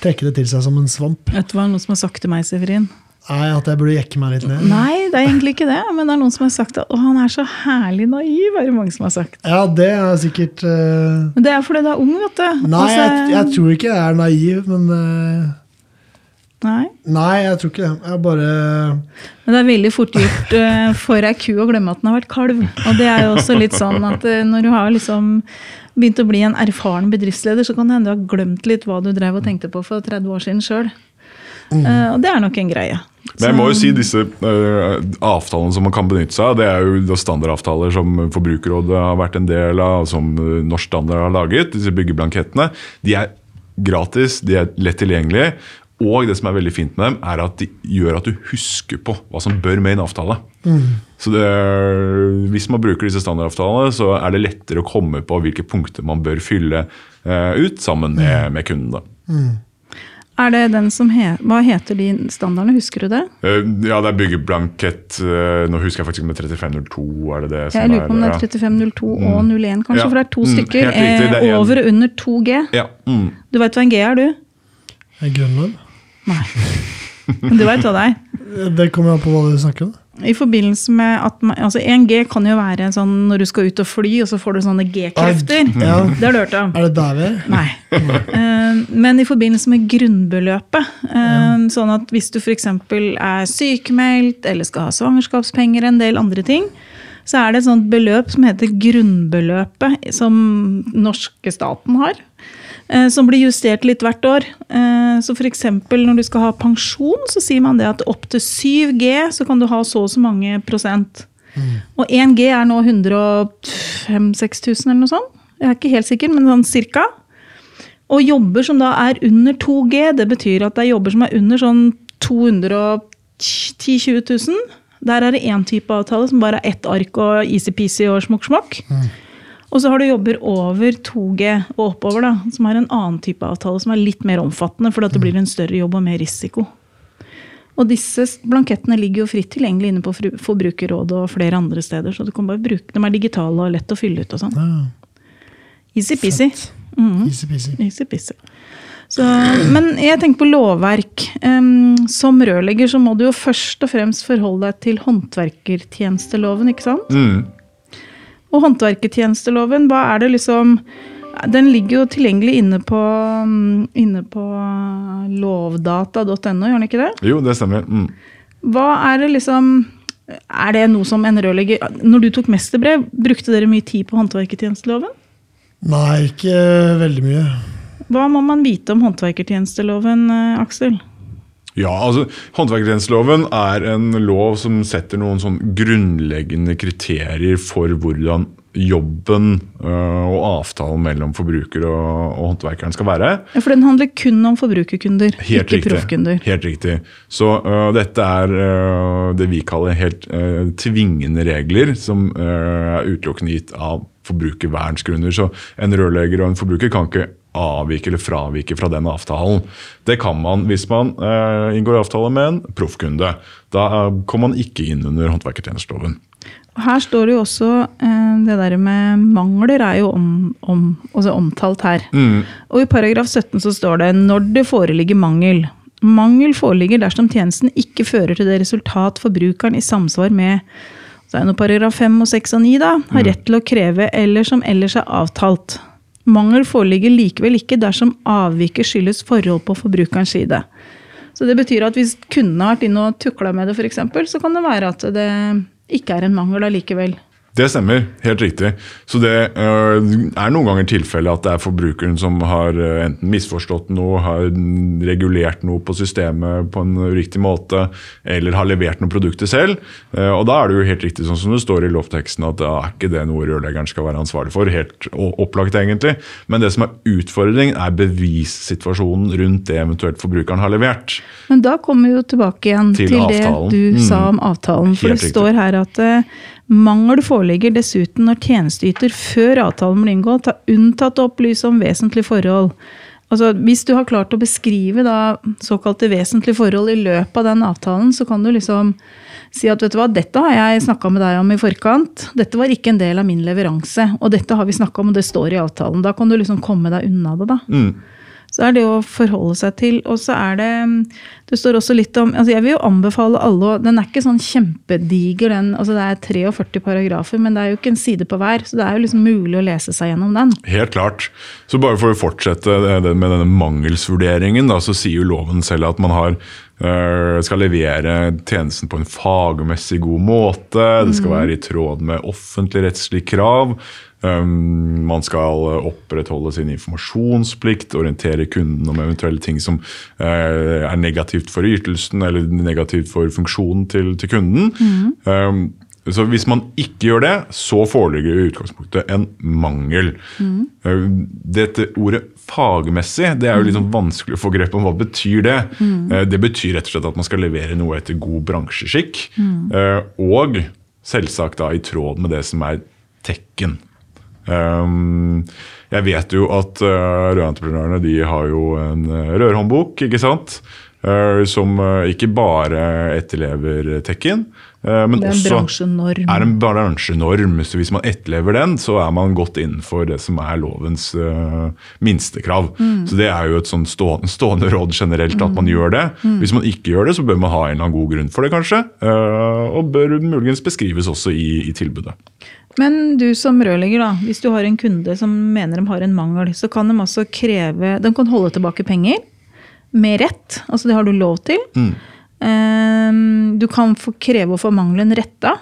trekke det til seg som en svamp. Vet du hva noen som har sagt til meg, Severin? Nei, At jeg burde jekke meg litt ned. Nei, det er egentlig ikke det. Men det er noen som har sagt at å, han er så herlig naiv. er det mange som har sagt. Ja, det er sikkert uh... Men det er fordi du er ung, vet du. Nei, Altså, jeg, jeg tror ikke jeg er naiv, men eh, nei. Nei, jeg tror ikke det. Jeg bare Men det er veldig fort gjort uh, for ei ku å glemme at den har vært kalv. Og det er jo også litt sånn at uh, når du har liksom begynt å bli en erfaren bedriftsleder, så kan det hende du har glemt litt hva du drev og tenkte på for 30 år siden sjøl. og det er nok en greie. Men jeg må jo si disse uh, avtalene som man kan benytte seg av, det er jo standardavtaler som Forbrukerrådet har vært en del av, som Norsk Standard har laget, disse byggeblankettene. De er gratis, de er lett tilgjengelige. Og det som er veldig fint med dem, er at de gjør at du husker på hva som bør med i en avtale. Så det, Hvis man bruker disse standardavtalene, så er det lettere å komme på hvilke punkter man bør fylle øh, ut sammen med, med kunden. da. Er det den som he Hva heter de standardene, husker du det? Uh, Ja, det er byggeblankett uh, Nå husker jeg faktisk ikke er 3502. er det det som Jeg lurer på om det er 3502 og 01, kanskje, Ja. for det er to Mm, stykker. riktig, er over og under 2G. Ja, mm. Du veit hva en G er, du? er Grønland. Nei. Men du veit hva det er? Det kommer an på hva du snakker om. I forbindelse med at man, altså 1G kan jo være sånn når du skal ut og fly, og så får du sånne G-krefter. Ja. Det har du hørt om? Er det der vi er? Nei. Eh, Men i forbindelse med grunnbeløpet, eh, sånn at hvis du f.eks. er sykemeldt eller skal ha svangerskapspenger, en del andre ting, så er det et sånt beløp som heter grunnbeløpet, som norske staten har. Eh, Som blir justert litt hvert år. Eh, Så f.eks. når du skal ha pensjon, så sier man det at opp til 7G så kan du ha så og så mange prosent. Og 1G er nå 105 6000 eller noe sånt. Jeg er ikke helt sikker, men sånn cirka. Og jobber som da er under 2G, det betyr at det er jobber som er under sånn 210 000-20 000. Der er det én type avtale som bare er ett ark og easy-peasy og smokk-smokk. Og så har du jobber over 2G og oppover, da, som er en annen type avtale som er litt mer omfattende, fordi at det blir en større jobb og mer risiko. Og disse blankettene ligger jo fritt tilgjengelig inne på Forbrukerrådet og flere andre steder, så du kan bare bruke dem. er digitale og lett å fylle ut og sånn. Ja, Easy-peasy. Mm. Easy-peasy. Easy-peasy. Så, men jeg tenker på lovverk. Um, som rørlegger så må du jo først og fremst forholde deg til håndverkertjenesteloven, ikke sant? Mm. Og håndverkertjenesteloven, hva er det liksom Den ligger jo tilgjengelig inne på, mm, inne på lovdata.no, gjør den ikke det? Jo, det stemmer. Mm. Hva er det liksom Er det noe som en rørlegger Når du tok mesterbrev, brukte dere mye tid på håndverkertjenesteloven? Nei, ikke veldig mye. Hva må man vite om håndverkertjenesteloven, eh, Aksel? Ja, altså Håndverkertjenesteloven er en lov som setter noen sånn grunnleggende kriterier for hvordan jobben øh, og avtalen mellom forbruker og, og håndverkeren skal være. Ja, For den handler kun om forbrukerkunder, Helt ikke proffkunder. Helt riktig. Så øh, dette er øh, det vi kaller helt øh, tvingende regler, som er utelukkende gitt av forbrukervernsgrunner. Så en rørlegger og en forbruker kan ikke avvike eller fravike fra den avtalen. Det kan man hvis man eh, inngår avtale med en proffkunde. Da eh, kommer man ikke inn under håndverkertjenesteloven. Her står det jo også eh, det der med mangler er jo om, om, også omtalt her. Og i paragraf 17 så står det når det foreligger mangel. Mangel foreligger dersom tjenesten ikke fører til det resultat forbrukeren i samsvar med så er det noe paragraf 5 og 6 og 9 da, har rett til å kreve eller som ellers er avtalt. Mangel foreligger likevel ikke dersom avviket skyldes forhold på forbrukerens side. Så det betyr at hvis kunden har vært inne og tukla med det, eksempel, så kan det være at det ikke er en mangel allikevel. Det stemmer, helt riktig. Så det øh, er noen ganger tilfelle at det er forbrukeren som har øh, enten misforstått noe, har regulert noe på systemet på en uriktig måte, eller har levert noen produkter selv. Eh, og da er det jo helt riktig sånn som det står i lovteksten at da er ikke det noe rørleggeren skal være ansvarlig for. Helt opplagt, egentlig. Men det som er utfordringen, er bevissituasjonen rundt det eventuelt forbrukeren har levert. Men da kommer vi jo tilbake igjen Til til, det du Mm. sa om avtalen. For Helt det riktig. står her at eh, mangel foreligger dessuten når tjenesteyter før avtalen blir inngått har unntatt å opplyse om vesentlige forhold. Altså, hvis du har klart å beskrive da, såkalte vesentlige forhold i løpet av den avtalen, så kan du liksom si at vet du hva, dette har jeg snakka med deg om i forkant. Dette var ikke en del av min leveranse. Og dette har vi snakka om, og det står i avtalen. Da kan du liksom komme deg unna det, da. Mm. Så er det å forholde seg til. Og så er det Det står også litt om altså Jeg vil jo anbefale alle Den er ikke sånn kjempediger, den. altså Det er 43 paragrafer, men det er jo ikke en side på hver. Så det er jo liksom mulig å lese seg gjennom den. Helt klart. Så bare for å fortsette det med denne mangelsvurderingen, da, så sier jo loven selv at man har, øh, skal levere tjenesten på en fagmessig god måte. Det skal være i tråd med offentligrettslige krav. Um, man skal opprettholde sin informasjonsplikt, orientere kunden om eventuelle ting som uh, er negativt for ytelsen eller negativt for funksjonen til, til kunden. Um, så Hvis man ikke gjør det, så foreligger i utgangspunktet en mangel. Eh, Dette ordet fagmessig det er jo sånn vanskelig å få grep om. Hva betyr det? Eh, Det betyr rett og slett at man skal levere noe etter god bransjeskikk. eh, Og selvsagt da i tråd med det som er tekken. Um, jeg vet jo at uh, rødentreprenørene de har jo en uh, rørhåndbok, ikke sant? Uh, som ikke bare etterlever tekken, men Det er en bransjenorm. er en bransjenorm. Så hvis man etterlever den, så er man godt innenfor det som er lovens uh, minstekrav. Mm. Så det er jo et sånn stående, stående råd generelt at man gjør det. Mm. Hvis man ikke gjør det, så bør man ha en eller annen god grunn for det, kanskje. Uh, og bør muligens beskrives også i, i tilbudet. Men du som rørlegger, da, hvis du har en kunde som mener de har en mangel, så kan de altså kreve De kan holde tilbake penger med rett. Altså det har du lov til. Mm. Ehm, Du kan få kreve å få mangelen retta.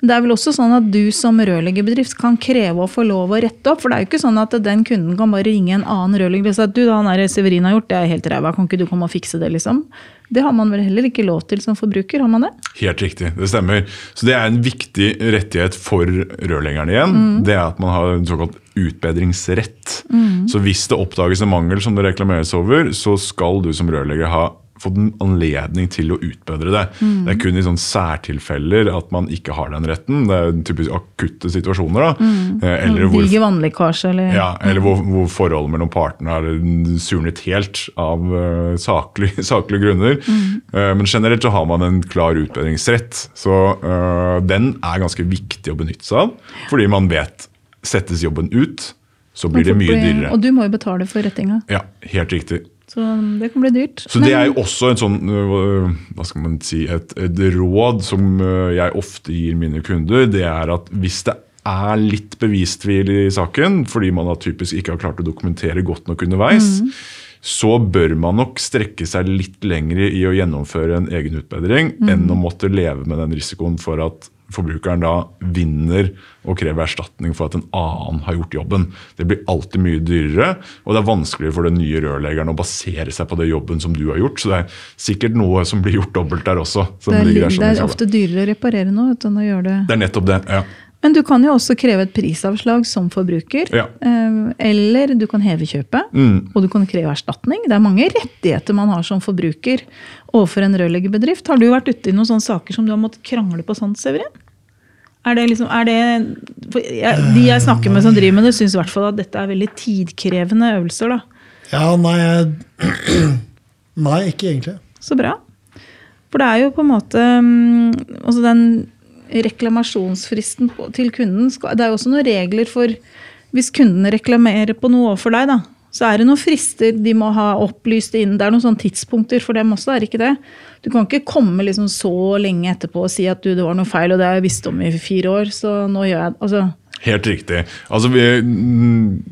Men det er vel også sånn at du som rørleggerbedrift kan kreve å få lov å rette opp. For det er jo ikke sånn at den kunden kan bare ringe en annen rørlegger og si at du, han der Severin har gjort, det er helt ræva, kan ikke du komme og fikse det, liksom? Det har man vel heller ikke lov til som forbruker, har man det? Helt riktig, det stemmer. Så det er en viktig rettighet for rørleggerne igjen. Det er at man har en såkalt utbedringsrett. Så hvis det oppdages en mangel som det reklameres over, så skal du som rørlegger ha fått en anledning til å utbedre det. Det er kun i sånne særtilfeller at man ikke har den retten. Det er typisk akutte situasjoner. da. Mm. Eller hvor Diger vannlekkasje eller ja, eller hvor, hvor forholdet mellom partene har surnet helt av uh, saklige, saklige grunner. Eh, men generelt så har man en klar utbedringsrett. Så uh, den er ganske viktig å benytte seg av. Fordi man vet settes jobben ut, så blir det mye dyrere. Og du må jo betale for rettinga. Ja, helt riktig. Så det kan bli dyrt. Så det er jo også en sånn, øh, hva skal man si, et, et råd som øh, jeg ofte gir mine kunder. Det er at hvis det er litt bevistvil i saken, fordi man typisk ikke har klart å dokumentere godt nok underveis, så bør man nok strekke seg litt lenger i å gjennomføre en egen utbedring enn å måtte leve med den risikoen for at forbrukeren da vinner og krever erstatning for at en annen har gjort jobben. Det blir alltid mye dyrere, og det er vanskeligere for den nye rørleggeren å basere seg på det jobben som du har gjort. Så det er sikkert noe som blir gjort dobbelt der også. Det er, det er ofte dyrere å reparere noe enn å gjøre det. Det er nettopp det. ja. Men du kan jo også kreve et prisavslag som forbruker. Ja. eh, Eller du kan heve kjøpet. Mm. Og du kan kreve erstatning. Det er mange rettigheter man har som forbruker overfor en rørleggerbedrift. Har du vært ute i noen sånne saker som du har måttet krangle på sånt, Severin? Er det liksom, er det, for jeg, de jeg snakker med som driver med det, syns i hvert fall at dette er veldig tidkrevende øvelser. da. Ja, nei Nei, ikke egentlig. Så bra. For det er jo på en måte mm, altså Den reklamasjonsfristen på- til kunden Det er jo også noen regler for Hvis kunden reklamerer på noe overfor deg, da, så er det noen frister de må ha opplyst inn. Det er noen sånne tidspunkter for dem også, er det ikke det? Du kan ikke komme liksom så lenge etterpå og si at du, det var noe feil, og det har jeg visst om i fire år, så nå gjør jeg Altså, Helt riktig. Altså vi,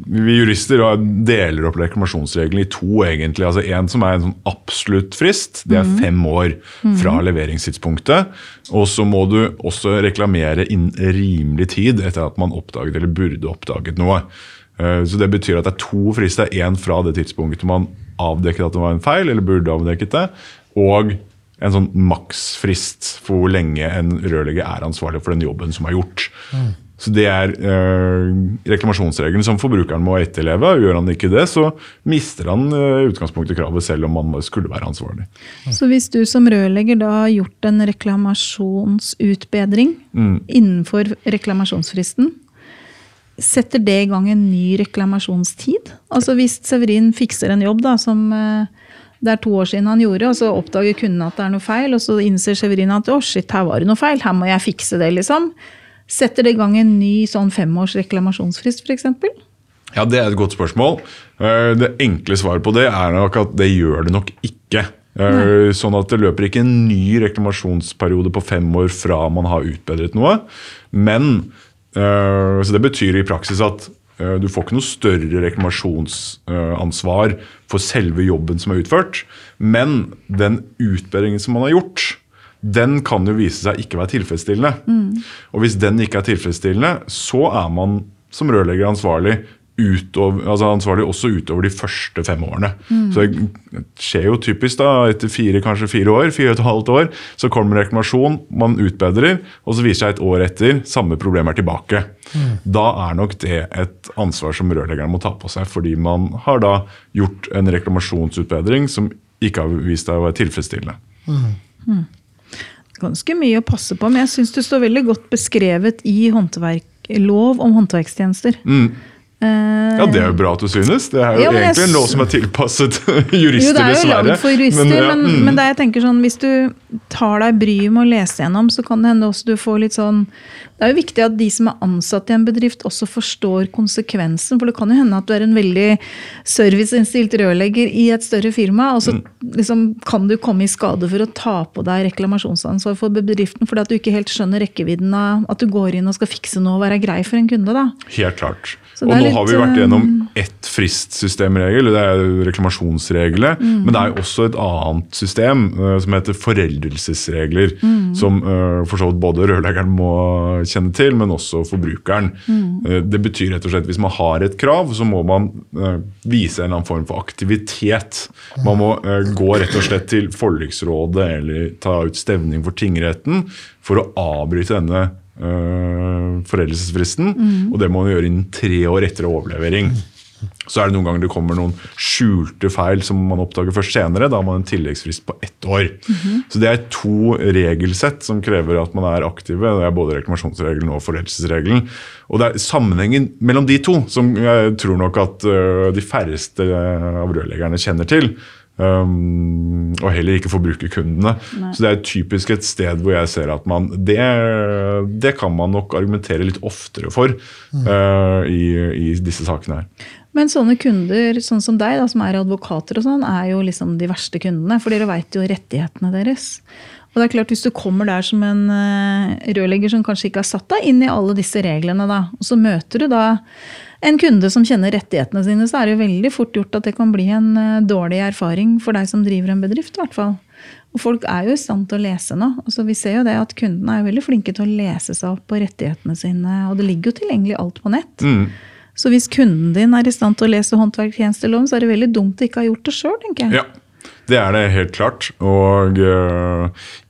vi jurister deler opp reklamasjonsreglene i to. egentlig. Altså En som er en sånn absolutt frist. Det er fem år fra leveringstidspunktet. Og så må du også reklamere innen rimelig tid etter at man oppdaget eller burde oppdaget noe. Eh, så Det betyr at det er to frister. Én fra det tidspunktet man avdekket at det var en feil, eller burde avdekket det. Og en sånn maksfrist for hvor lenge en rørlegger er ansvarlig for den jobben som er gjort. Mm. Så Det er øh, reklamasjonsregelen som forbrukeren må etterleve. Gjør han ikke det, så mister han øh, utgangspunktet kravet, selv om man skulle være ansvarlig. Så hvis du som rørlegger da har gjort en reklamasjonsutbedring mm. innenfor reklamasjonsfristen, setter det i gang en ny reklamasjonstid? Altså Hvis Severin fikser en jobb da, som øh, det er to år siden han gjorde, og så oppdager kunden at det er noe feil, og så innser Severin at å shit, her var det noe feil, her må jeg fikse det, liksom. Setter det i gang en ny sånn femårs reklamasjonsfrist f.eks.? Ja, Det er et godt spørsmål. Eh, det enkle svaret på det er nok at det gjør det nok ikke. Eh, Nei. Sånn at Det løper ikke en ny reklamasjonsperiode på fem år fra man har utbedret noe. Men eh, så Det betyr i praksis at du får ikke noe større reklamasjonsansvar for selve jobben som er utført. Men den utbedringen som man har gjort, den kan jo vise seg ikke være tilfredsstillende. Mm. Og hvis den ikke er tilfredsstillende, så er man som rørlegger ansvarlig utover, altså ansvarlig også utover de første fem årene. Mm. Så det skjer jo typisk da, etter fire, kanskje fire år, fire og et halvt år, så kommer reklamasjon, man utbedrer, og så viser seg et år etter samme problem er tilbake. Mm. Da er nok det et ansvar som rørleggeren må ta på seg, fordi man har da gjort en reklamasjonsutbedring som ikke har vist seg å være tilfredsstillende. Mm. Ganske mye å passe på, men jeg syns det står veldig godt beskrevet i lov om håndverkstjenester. Mm. Ja, Det er jo bra at du synes. Det er jo ja, egentlig en lov som er tilpasset jurister, dessverre. Jo, det er jo lagd for jurister, men, ja, mm. men, men jeg tenker sånn, hvis du tar deg bryet med å lese gjennom, så kan det hende også du får litt sånn Det er jo viktig at de som er ansatt i en bedrift, også forstår konsekvensen. For det kan jo hende at du er en veldig serviceinnstilt rørlegger i et større firma, og så mm. liksom, kan du komme i skade for å ta på deg reklamasjonsansvar for bedriften fordi at du ikke helt skjønner rekkevidden av at du går inn og skal fikse noe og være grei for en kunde. da. Helt klart. Og nå litt, har vi vært gjennom eh, ett fristsystemregel, det er reklamasjonsreglene. Mm. Men det er også et annet system uh, som heter foreldelsesregler. Mm. Som uh, for så vidt både rørleggeren må kjenne til, men også forbrukeren. Uh, det betyr rett og slett hvis man har et krav, så må man vise en eller annen form for aktivitet. Man må gå rett og slett til forliksrådet eller ta ut stevning for tingretten for å avbryte denne uh, foreldelsesfristen. Mm. Og det må man gjøre innen tre år etter overlevering. Så er det noen ganger det kommer noen skjulte feil som man oppdager først senere. Da har man en tilleggsfrist på ett år. Mm -hmm. Så det er to regelsett som krever at man er aktive. Det er både reklamasjonsregelen og foreldelsesregelen. Og det er sammenhengen mellom de to som jeg tror nok at uh, de færreste av rørleggerne kjenner til. Um, og heller ikke forbrukerkundene. Nei. Så det er typisk et sted hvor jeg ser at man Det, det kan man nok argumentere litt oftere for mm. uh, i, i, disse sakene her. Men sånne kunder sånn som deg, da, som er advokater, og sånn, er jo liksom de verste kundene. For dere veit jo rettighetene deres. Og det er klart Hvis du kommer der som en uh, rørlegger som kanskje ikke har satt deg inn i alle disse reglene, da, og så møter du da en kunde som kjenner rettighetene sine, så er det jo veldig fort gjort at det kan bli en uh, dårlig erfaring for deg som driver en bedrift. I hvert fall. Og folk er jo i stand til å lese nå. Altså, vi ser jo det at Kundene er veldig flinke til å lese seg opp på rettighetene sine. Og det ligger jo tilgjengelig alt på nett. Mm. Så hvis kunden din er i stand til å lese håndverkstjenesteloven, så er det veldig dumt å ikke ha gjort det sjøl, tenker jeg. Ja. Det er det helt klart. Og uh,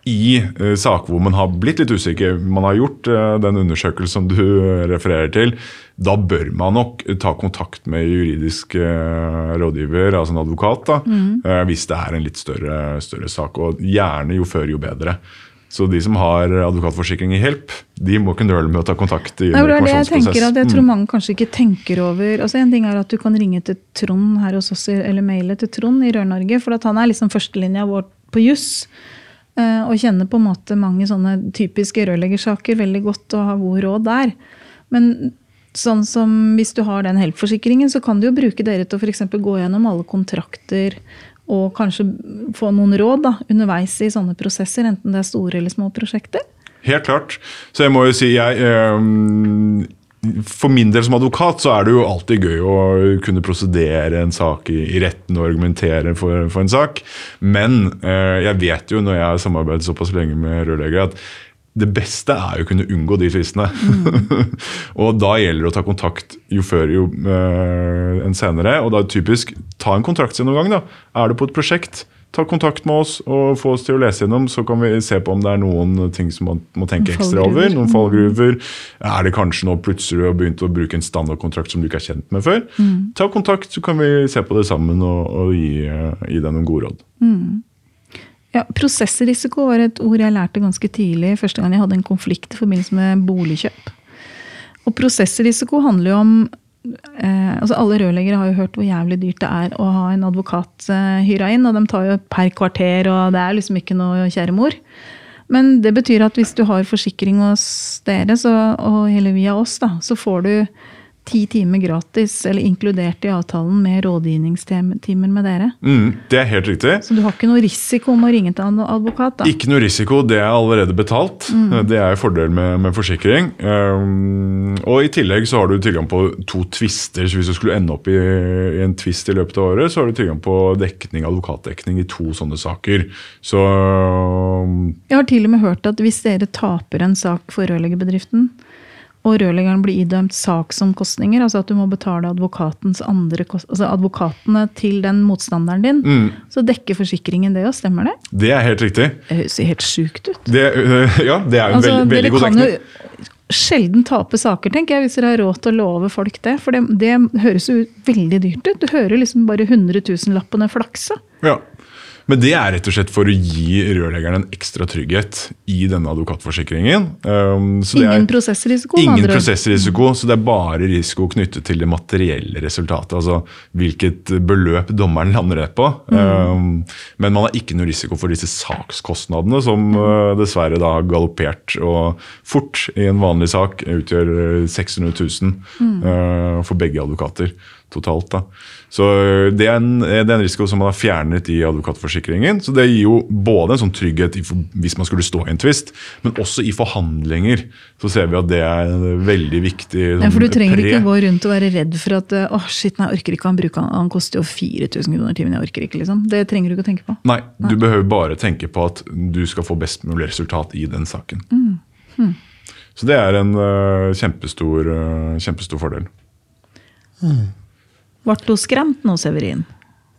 i uh, saker hvor man har blitt litt usikker, man har gjort uh, den undersøkelsen som du refererer til, da bør man nok ta kontakt med juridisk rådgiver, altså en advokat, da, mm. hvis det er en litt større, større sak. Og gjerne jo før, jo bedre. Så de som har advokatforsikring i Help, de må kunne nøle med å ta kontakt. i en det er det jeg tenker at jeg tror mm. mange kanskje ikke tenker over altså En ting er at du kan ringe til Trond her hos oss, eller maile til Trond i Rør-Norge, for at han er liksom førstelinja vår på juss. Eh, og kjenner på en måte mange sånne typiske rørleggersaker veldig godt og har god råd der. Men sånn som hvis du har den Help-forsikringen, så kan du jo bruke dere til å f.eks. gå gjennom alle kontrakter og kanskje få noen råd da, underveis i sånne prosesser, enten det er store eller små prosjekter? Helt klart. Så jeg må jo si jeg, øh, for min del som advokat så er det jo alltid gøy å kunne prosedere en sak i, i retten og argumentere for, for en sak. Men eh, jeg vet jo når jeg har samarbeidet såpass lenge med rørleggere, at det beste er jo å kunne unngå de fristene. Mm. og da gjelder det å ta kontakt jo før jo eh, enn senere. Og da er det typisk ta en kontraktsgjennomgang, da. Er du på et prosjekt? ta kontakt med oss og få oss til å lese gjennom, så kan vi se på om det er noen ting som man må tenke ekstra over. Noen fallgruver. Er det kanskje nå plutselig du har begynt å bruke en standardkontrakt som du ikke er kjent med før? Mm. Ta kontakt, så kan vi se på det sammen og, og gi, uh, gi, deg noen gode råd. Mm. Ja, Prosessrisiko var et ord jeg lærte ganske tidlig første gang jeg hadde en konflikt i forbindelse med boligkjøp. Og prosessrisiko handler jo om eh, altså Alle rørleggere har jo hørt hvor jævlig dyrt det er å ha en advokat eh, hyra inn. Og de tar jo per kvarter, og det er liksom ikke noe kjære mor. Men det betyr at hvis du har forsikring hos dere, så, og hele via oss, da, så får du ti timer gratis, eller inkludert i avtalen med rådgivningstimer med dere. Mm, det er helt riktig. Så du har ikke noe risiko om å ringe til en advokat? da? Ikke noe risiko, det er allerede betalt. Mm. Det er fordel med, med forsikring. Um, og i tillegg så har du tilgang på to tvister. så Hvis du skulle ende opp i, i en tvist i løpet av året, så har du tilgang på dekning, advokatdekning i to sånne saker. Så um, Jeg har til og med hørt at hvis dere taper en sak for rørleggerbedriften, og rørleggeren blir idømt saksomkostninger, altså at du må betale advokatens andre altså advokatene til den motstanderen din, mm. så dekker forsikringen det òg, stemmer det? Det er helt riktig. Det høres helt sjukt ut. Det, øh, ja, det er jo altså, veldig, veldig god dekning. Dere kan jo sjelden tape saker, tenker jeg, hvis dere har råd til å love folk det. For det, det høres jo veldig dyrt ut. Du hører liksom bare 100 000-lappene flakse. Ja. Men det er rett og slett for å gi rørleggeren en ekstra trygghet i denne advokatforsikringen. Um, ingen prosessrisiko? Ingen prosessrisiko, så det er bare risiko knyttet til det materielle resultatet. Altså hvilket beløp dommeren lander det på. Mm. Um, men man har ikke noe risiko for disse sakskostnadene, som uh, dessverre da har galoppert og fort i en vanlig sak utgjør 600 000 mm. uh, for begge advokater totalt. da. Så øh, det er, en, det er, en, risiko som man har fjernet i advokatforsikringen. Så det gir jo både en sånn trygghet hvis man skulle stå i en tvist, men også i forhandlinger. Så ser vi at det er veldig viktig. Sånn, ja, for du trenger pre. ikke gå rundt og være redd for at åh oh shit, nei, jeg orker ikke han bruker han, han koster jo 4000 kroner timen, jeg orker ikke. liksom. Det trenger du ikke å tenke på. Nei, nei, du behøver bare tenke på at du skal få best mulig resultat i den saken. Mm. Hmm. Så det er en uh, kjempestor, uh, kjempestor fordel. Mm. Ble du skremt nå, Severin?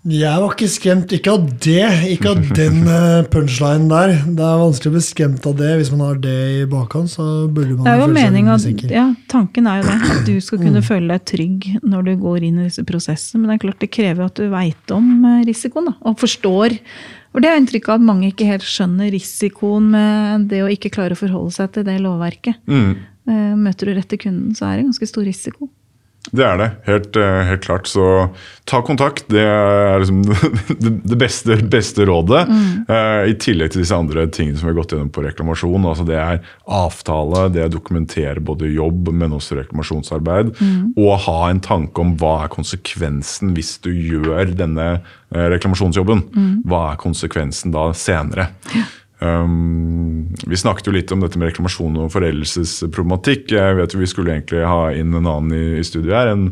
Jeg var ikke skremt. Ikke av det. Ikke av den eh, punchlinen der. Det er vanskelig å bli skremt av det. Hvis man har det i bakhånd, så burde man det er jo meningen at, ja, Tanken er jo det. At du skal kunne mm. føle deg trygg når du går inn i disse prosessene. Men det er klart det krever at du veit om eh, risikoen da, og forstår. For det er inntrykket av at mange ikke helt skjønner risikoen med det å ikke klare å forholde seg til det lovverket. Mm. Eh, møter du rett til kunden, så er det ganske stor risiko. Det er det, helt, eh, helt, klart. Så ta kontakt. Det er liksom det beste, beste rådet. Mm. Uh, I tillegg til disse andre tingene som vi har gått gjennom på reklamasjon. altså Det er avtale, det er dokumentere både jobb, men også reklamasjonsarbeid. Mm. Og ha en tanke om hva er konsekvensen hvis du gjør denne uh, reklamasjonsjobben. Mm. Hva er konsekvensen da senere? Ja. Um, vi snakket jo litt om dette med reklamasjon og foreldelsesproblematikk. Jeg vet jo Vi skulle egentlig ha inn en annen i, i studio her, en,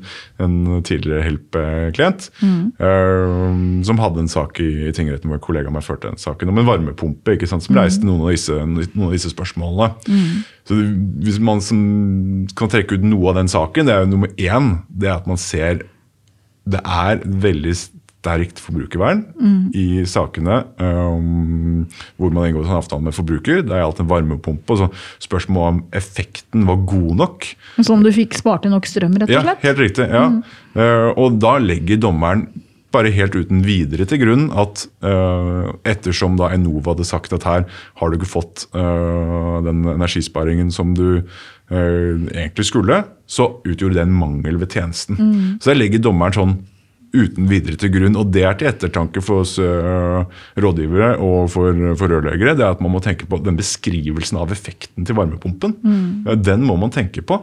en tidligere Help-klient. Mm. Um, som hadde en sak i, i tingretten hvor kollegaen meg førte den saken om en varmepumpe. ikke sant, Som reiste mm. noen, av disse, noen av disse spørsmålene. Mm. Så Hvis man kan trekke ut noe av den saken, det er jo nummer én det er at man ser det er veldig sterkt forbrukervern mm. i sakene um, hvor man inngår en avtale med forbruker. Det er alt en varmepumpe. så Spørsmålet om effekten var god nok. Så om du fikk spart inn nok strøm, rett og slett? Ja, helt riktig. ja. Mm. Uh, og da legger dommeren bare helt uten videre til grunn at uh, ettersom da Enova hadde sagt at her har du ikke fått uh, den energisparingen som du egentlig skulle, så utgjorde det en mangel ved tjenesten. Mm. Så der legger dommeren sånn uten videre til grunn. Og det er til ettertanke for oss uh, rådgivere og for, for, rørleggere. det er at Man må tenke på den beskrivelsen av effekten til varmepumpen. Mm. Den må man tenke på.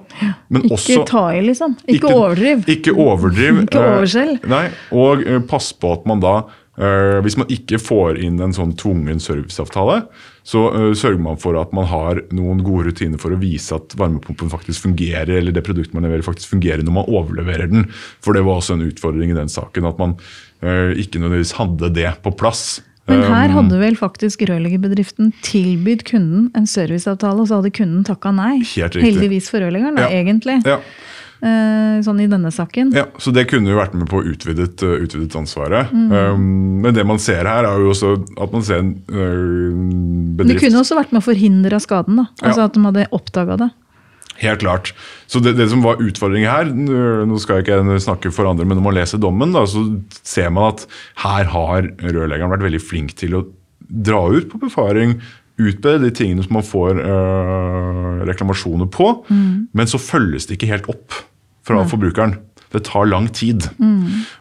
Men ikke også, ta i, liksom. Ikke, ikke overdriv. Ikke overdriv. ikke overskjell. Uh, nei, og uh, pass på at man da Eh, hvis man ikke får inn en sånn tvungen serviceavtale, så uh, sørger man for at man har noen gode rutiner for å vise at varmepumpen faktisk fungerer, eller det produktet man leverer faktisk fungerer når man overleverer den. For det var også en utfordring i den saken, at man uh, ikke nødvendigvis hadde det på plass. Men her Um, hadde vel faktisk rørleggerbedriften tilbydd kunden en serviceavtale, og så hadde kunden takka nei. Helt riktig. Heldigvis for rørleggeren, Ja. egentlig. Ja, Eh, sånn i denne saken. Ja, så det kunne jo vært med på utvidet, uh, utvidet ansvaret. Mm. Um, men det man ser her, er jo også at man ser en uh, Det kunne også vært med å forhindre skaden, da. Altså Ja. at de hadde oppdaga det. Helt klart. Så det, det som var utfordringen her, nå skal jeg ikke snakke for andre, men når man leser dommen, da, så ser man at her har rørleggeren vært veldig flink til å dra ut på befaring, utbedre de tingene som man får øh, reklamasjoner på, men så følges det ikke helt opp fra forbrukeren. Det tar lang tid.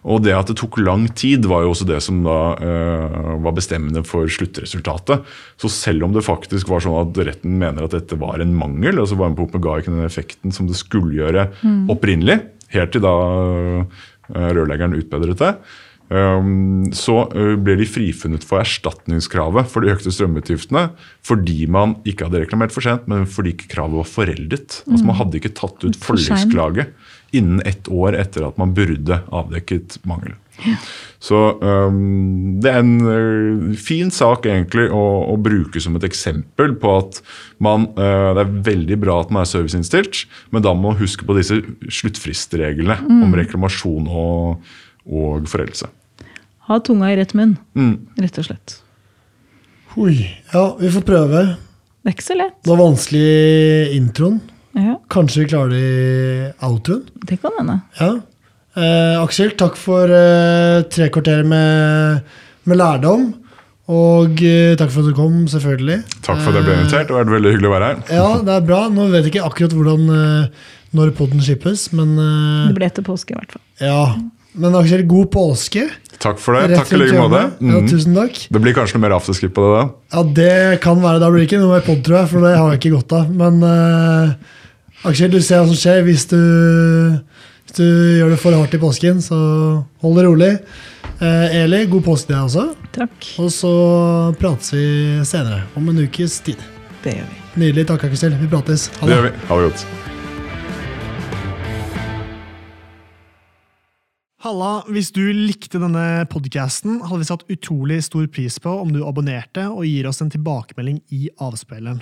Og det at det tok lang tid, var jo også det som da uh, var bestemmende for sluttresultatet. Så selv om det faktisk var sånn at retten mener at dette var en mangel, altså varmepumpen ga ikke den effekten som det skulle gjøre opprinnelig, helt til da uh, rørleggeren utbedret det, øhm, så øh, ble de frifunnet for erstatningskravet for de økte strømutgiftene fordi man ikke hadde reklamert for sent, men fordi kravet var foreldet. Altså Man hadde ikke tatt ut For forliksklage innen ett år etter at man burde avdekket mangel. Så um, det er en øh, fin sak egentlig å, å bruke som et eksempel på at man, uh, det er veldig bra at man er serviceinnstilt, men da må man huske på disse sluttfristreglene om reklamasjon og, og foreldelse. Ha tunga i rett munn, Mm. rett og slett. Oi. Ja, vi får prøve. Det er ikke så lett. Det var vanskelig i introen. Ja, Kanskje vi klarer det i outroen. det kan hende. Ja. Eh, Aksel, takk for eh, tre kvarter med, med lærdom. Og eh, takk for at du kom, selvfølgelig. Takk for at jeg ble invitert. Det har vært veldig hyggelig å være her. Ja, det er bra. Nå vet jeg ikke akkurat hvordan eh, når podden slippes, men eh, Det blir etter påske, i hvert fall. ja. Men Aksel, god påske. Takk for det. Rett Takk i like måte. Mm. Ja, tusen takk. Det blir kanskje noe mer afterskip på det da? Ja, det kan være. Da blir det ikke noe mer pod, tror jeg, for det har jeg ikke godt av. Men eh, Aksel, du ser hva som skjer hvis du, hvis du gjør det for hardt i påsken, så hold det rolig. Eh, Eli, god påske til deg også. Takk. Og så prates vi senere, om en ukes tid. Det gjør vi. Nydelig. Takk, Aksel. Vi prates. Ha Det det. gjør vi. Ha det godt. Halla, hvis du likte denne podcasten, hadde vi satt utrolig stor pris på om du abonnerte og gir oss en tilbakemelding i avspilleren.